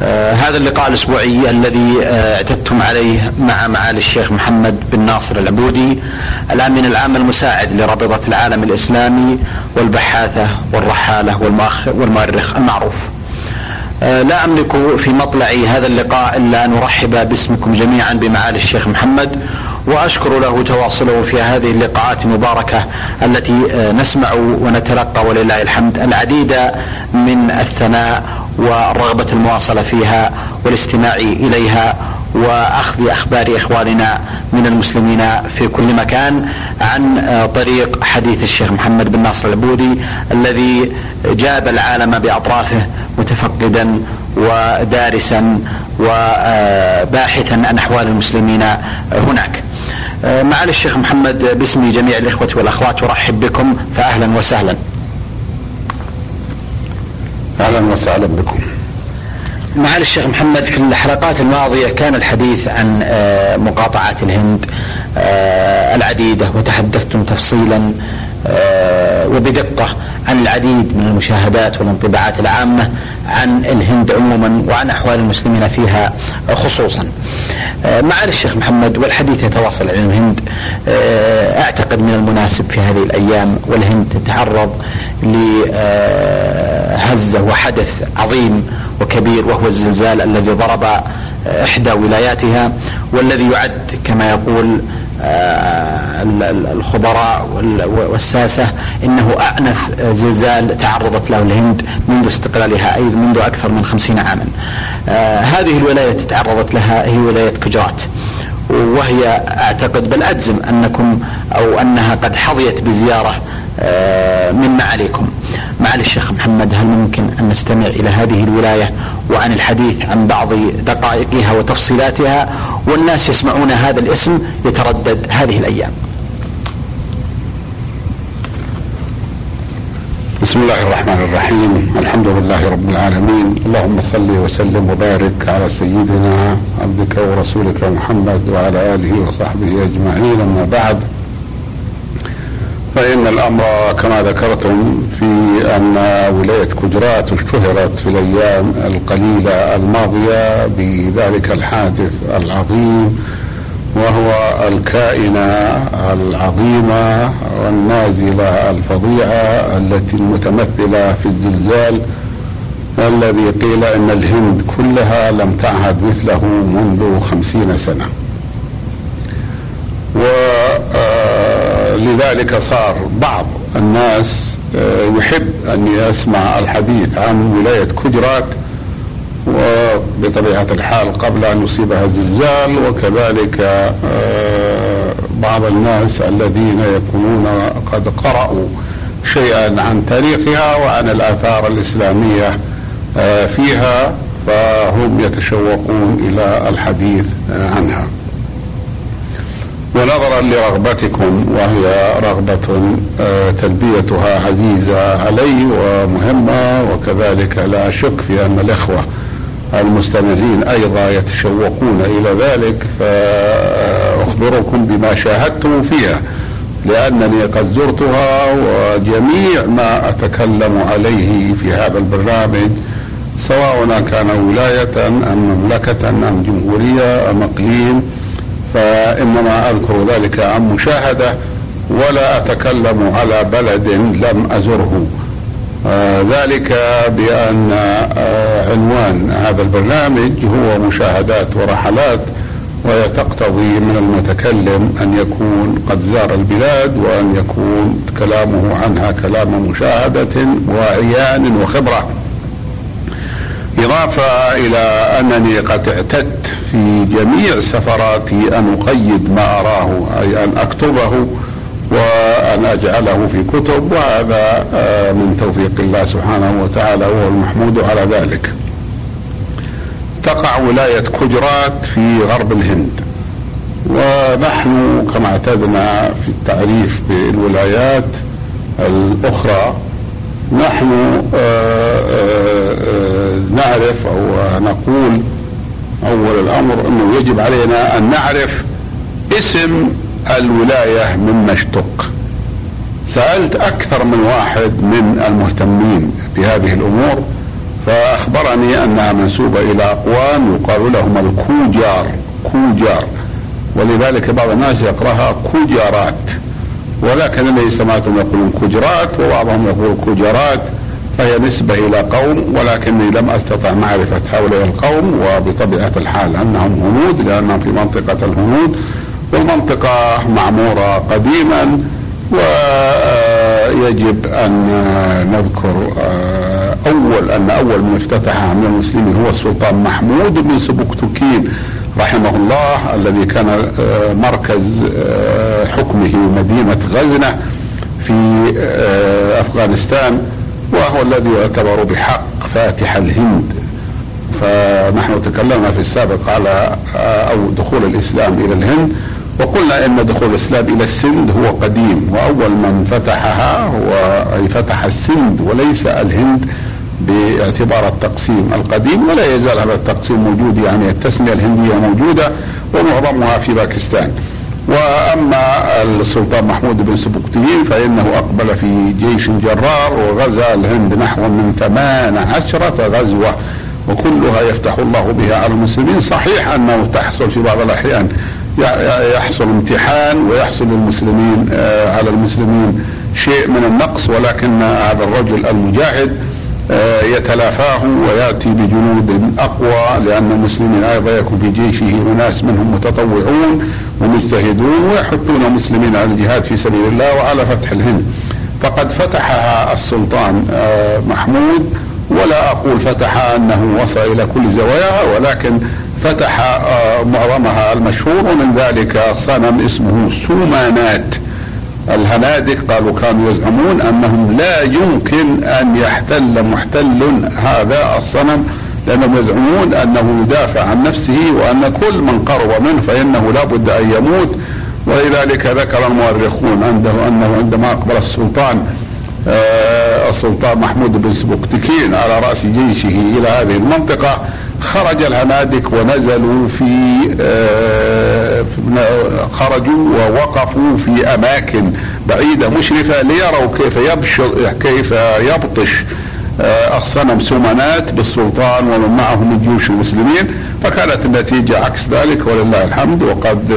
آه هذا اللقاء الأسبوعي الذي آه اعتدتم عليه مع معالي الشيخ محمد بن ناصر العبودي الامين العام المساعد لرابطة العالم الإسلامي والبحاثة والرحالة والمؤرخ المعروف. آه لا أملك في مطلع هذا اللقاء إلا أن أرحب باسمكم جميعا بمعالي الشيخ محمد وأشكر له تواصله في هذه اللقاءات المباركة التي نسمع ونتلقى ولله الحمد العديد من الثناء والرغبه المواصلة فيها والاستماع إليها وأخذ أخبار إخواننا من المسلمين في كل مكان عن طريق حديث الشيخ محمد بن ناصر العبودي الذي جاب العالم بأطرافه متفقدا ودارسا وباحثا عن أحوال المسلمين هناك. معالي الشيخ محمد باسم جميع الإخوة والأخوات أرحب بكم فاهلا وسهلا. أهلا وسهلا بكم. معالي الشيخ محمد في الحلقات الماضية كان الحديث عن مقاطعات الهند العديدة وتحدثتم تفصيلا وبدقة عن العديد من المشاهدات والانطباعات العامة عن الهند عموما وعن أحوال المسلمين فيها خصوصا. معالي الشيخ محمد والحديث يتواصل عن الهند أعتقد من المناسب في هذه الأيام والهند تتعرض لهزه وحدث عظيم وكبير وهو الزلزال الذي ضرب إحدى ولاياتها والذي يعد كما يقول الخبراء والساسة إنه أعنف زلزال تعرضت له الهند منذ استقلالها أي منذ أكثر من خمسين عاما. هذه الولاية تعرضت لها هي ولاية كجرات وهي أعتقد بل أجزم أنكم أو أنها قد حظيت بزيارة من معاليكم معالي الشيخ محمد هل ممكن أن نستمع إلى هذه الولاية وعن الحديث عن بعض دقائقها وتفصيلاتها والناس يسمعون هذا الاسم يتردد هذه الأيام؟ بسم الله الرحمن الرحيم. الحمد لله رب العالمين. اللهم صل وسلم وبارك على سيدنا عبدك ورسولك محمد وعلى آله وصحبه أجمعين. أما بعد فإن الأمر كما ذكرتم في أن ولاية كجرات اشتهرت في الأيام القليلة الماضية بذلك الحادث العظيم وهو الكائنة العظيمة والنازلة الفظيعة التي المتمثلة في الزلزال الذي قيل أن الهند كلها لم تعهد مثله منذ خمسين سنة. و لذلك صار بعض الناس يحب ان يسمع الحديث عن ولاية كجرات وبطبيعة الحال قبل أن يصيبها الزلزال وكذلك بعض الناس الذين يكونون قد قرأوا شيئا عن تاريخها وعن الآثار الإسلامية فيها فهم يتشوقون إلى الحديث عنها. ونظرا لرغبتكم وهي رغبة تلبيتها عزيزة علي ومهمة وكذلك لا شك في أن الإخوة المستمعين أيضا يتشوقون إلى ذلك فأخبركم بما شاهدتم فيها لأنني قد زرتها وجميع ما أتكلم عليه في هذا البرنامج سواء كان ولاية أم مملكة أم جمهورية أم إقليم. فإنما أذكر ذلك عن مشاهدة ولا أتكلم على بلد لم أزره. آه ذلك بأن آه عنوان هذا البرنامج هو مشاهدات ورحلات وهي تقتضي من المتكلم أن يكون قد زار البلاد وأن يكون كلامه عنها كلام مشاهدة وعيان وخبرة. إضافة إلى أنني قد اعتدت في جميع سفراتي أن أقيد ما أراه أي أن أكتبه وأن أجعله في كتب وهذا من توفيق الله سبحانه وتعالى وهو المحمود على ذلك. تقع ولاية كجرات في غرب الهند. ونحن كما اعتدنا في التعريف بالولايات الأخرى نحن آه، آه، آه، نعرف أو نقول أول الأمر أنه يجب علينا أن نعرف اسم الولاية مما اشتق. سألت أكثر من واحد من المهتمين بهذه الأمور فأخبرني أنها منسوبة إلى أقوام يقال لهم الكوجار كوجار. ولذلك بعض الناس يقرأها كوجارات. ولكن الذي سمعتهم يقولون كجرات وبعضهم يقول كجرات فهي نسبة إلى قوم ولكني لم أستطع معرفة هؤلاء القوم وبطبيعة الحال أنهم هنود لأنهم في منطقة الهنود والمنطقة معمورة قديما ويجب أن نذكر آه، أول أن أول من افتتحها من المسلمين هو السلطان محمود بن سبكتكين رحمه الله الذي كان آه، مركز آه، حكمه مدينة غزنة في أفغانستان. وهو الذي يعتبر بحق فاتح الهند فنحن تكلمنا في السابق على أو دخول الإسلام إلى الهند وقلنا إن دخول الإسلام إلى السند هو قديم وأول من فتحها هو فتح السند وليس الهند باعتبار التقسيم القديم ولا يزال هذا التقسيم موجود يعني التسمية الهندية موجودة ومعظمها في باكستان. وأما السلطان محمود بن سبكتين فإنه أقبل في جيش جرار وغزا الهند نحو من ثمان عشرة غزوة وكلها يفتح الله بها على المسلمين. صحيح أنه تحصل في بعض الأحيان يحصل امتحان ويحصل للمسلمين آه، على المسلمين شيء من النقص ولكن هذا الرجل المجاهد يتلافاه ويأتي بجنود أقوى لأن المسلمين أيضا يكون في جيشه أناس منهم متطوعون ومجتهدون ويحثون المسلمين على الجهاد في سبيل الله وعلى فتح الهند. فقد فتحها السلطان آه، محمود ولا أقول فتحها أنه وصل إلى كل زواياها ولكن فتح آه، معظمها المشهور ومن ذلك صنم اسمه سومانات. الهنادك قالوا كانوا يزعمون أنهم لا يمكن أن يحتل محتل هذا الصنم لأنهم يزعمون أنه يدافع عن نفسه وأن كل من قرب منه فإنه لا بد أن يموت. ولذلك ذكر المؤرخون عنده أنه عندما أقبل السلطان آه السلطان محمود بن سبكتكين على رأس جيشه إلى هذه المنطقة خرج الهنادك ونزلوا في آه، خرجوا ووقفوا في أماكن بعيدة مشرفة ليروا كيف كيف يبطش آه، الصنم سمنات بالسلطان ومن معه من جيوش المسلمين. فكانت النتيجة عكس ذلك ولله الحمد وقد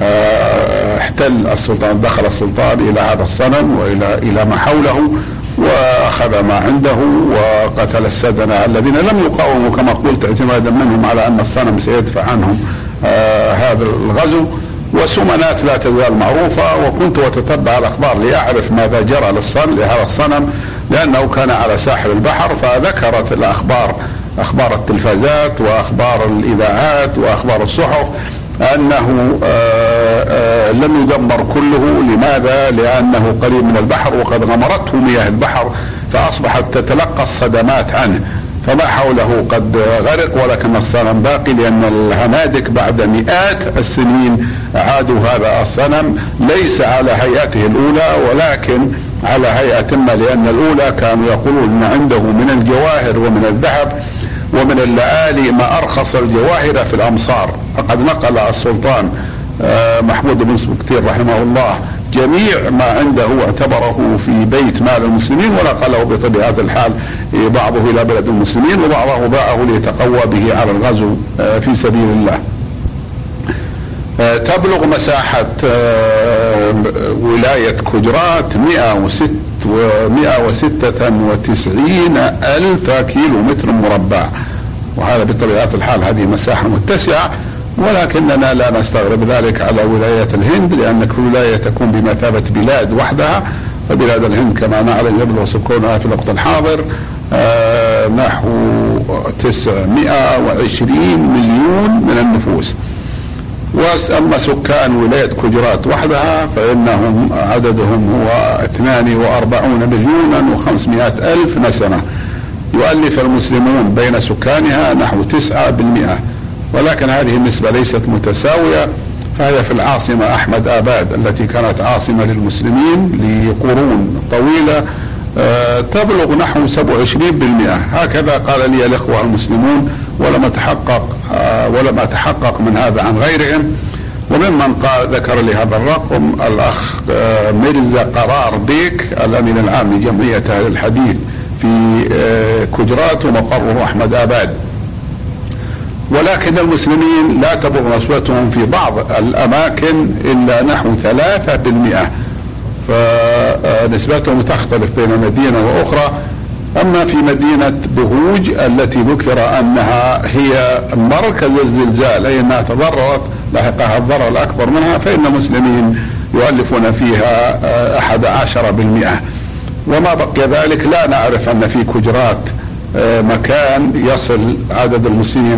آه، احتل السلطان دخل السلطان إلى هذا الصنم وإلى إلى ما حوله. وأخذ ما عنده وقتل السدنه الذين لم يقاوموا كما قلت اعتمادا منهم على أن الصنم سيدفع عنهم آه هذا الغزو. وسمنات لا تزال معروفة وكنت أتتبع الأخبار لأعرف ماذا جرى للصنم لهذا الصنم لأنه كان على ساحل البحر فذكرت الأخبار أخبار التلفازات وأخبار الإذاعات وأخبار الصحف أنه آه، لم يدمر كله. لماذا؟ لأنه قريب من البحر وقد غمرته مياه البحر فأصبحت تتلقى الصدمات عنه. فما حوله قد غرق ولكن الصنم باقي لأن الهنادك بعد مئات السنين أعادوا هذا الصنم. ليس على هيئته الأولى ولكن على هيئة ما لأن الأولى كانوا يقولون إن عنده من الجواهر ومن الذهب ومن اللآلي ما أرخص الجواهر في الأمصار. فقد نقل السلطان آه، محمود بن سبكتير رحمه الله جميع ما عنده اعتبره في بيت مال المسلمين ونقله بطبيعة الحال بعضه إلى بلد المسلمين وبعضه باعه ليتقوى به على الغزو آه، في سبيل الله. آه، تبلغ مساحة ولاية كجرات 106 وستين ألف كيلو متر مربع. وهذا بطبيعة الحال هذه مساحة متسعة. ولكننا لا نستغرب ذلك على ولاية الهند لأن كل ولاية تكون بمثابة بلاد وحدها فبلاد الهند كما نعلم يبلغ سكانها في الوقت الحاضر آه نحو 920 مليون من النفوس. واما سكان ولاية كجرات وحدها فإنهم عددهم هو 42 مليونا و500 ألف نسمة. يؤلف المسلمون بين سكانها نحو 9% ولكن هذه النسبة ليست متساوية. فهي في العاصمة أحمد آباد التي كانت عاصمة للمسلمين لقرون طويلة آه، تبلغ نحو 27% هكذا قال لي الإخوة المسلمون ولم أتحقق آه، ولم أتحقق من هذا عن غيرهم. وممن قال ذكر لي هذا الرقم الأخ آه، ميرزا قرار بيك الأمين العام لجمعية أهل الحديث في كجرات ومقره أحمد آباد. ولكن المسلمين لا تبلغ نسبتهم في بعض الأماكن إلا نحو ثلاثة بالمئة. فنسبتهم تختلف بين مدينة وأخرى. أما في مدينة بهوج التي ذكر أنها هي مركز الزلزال أي أنها تضررت لحقها الضرر الأكبر منها فإن المسلمين يؤلفون فيها أحد عشر بالمئة. وما بقي ذلك لا نعرف أن في كجرات مكان يصل عدد المسلمين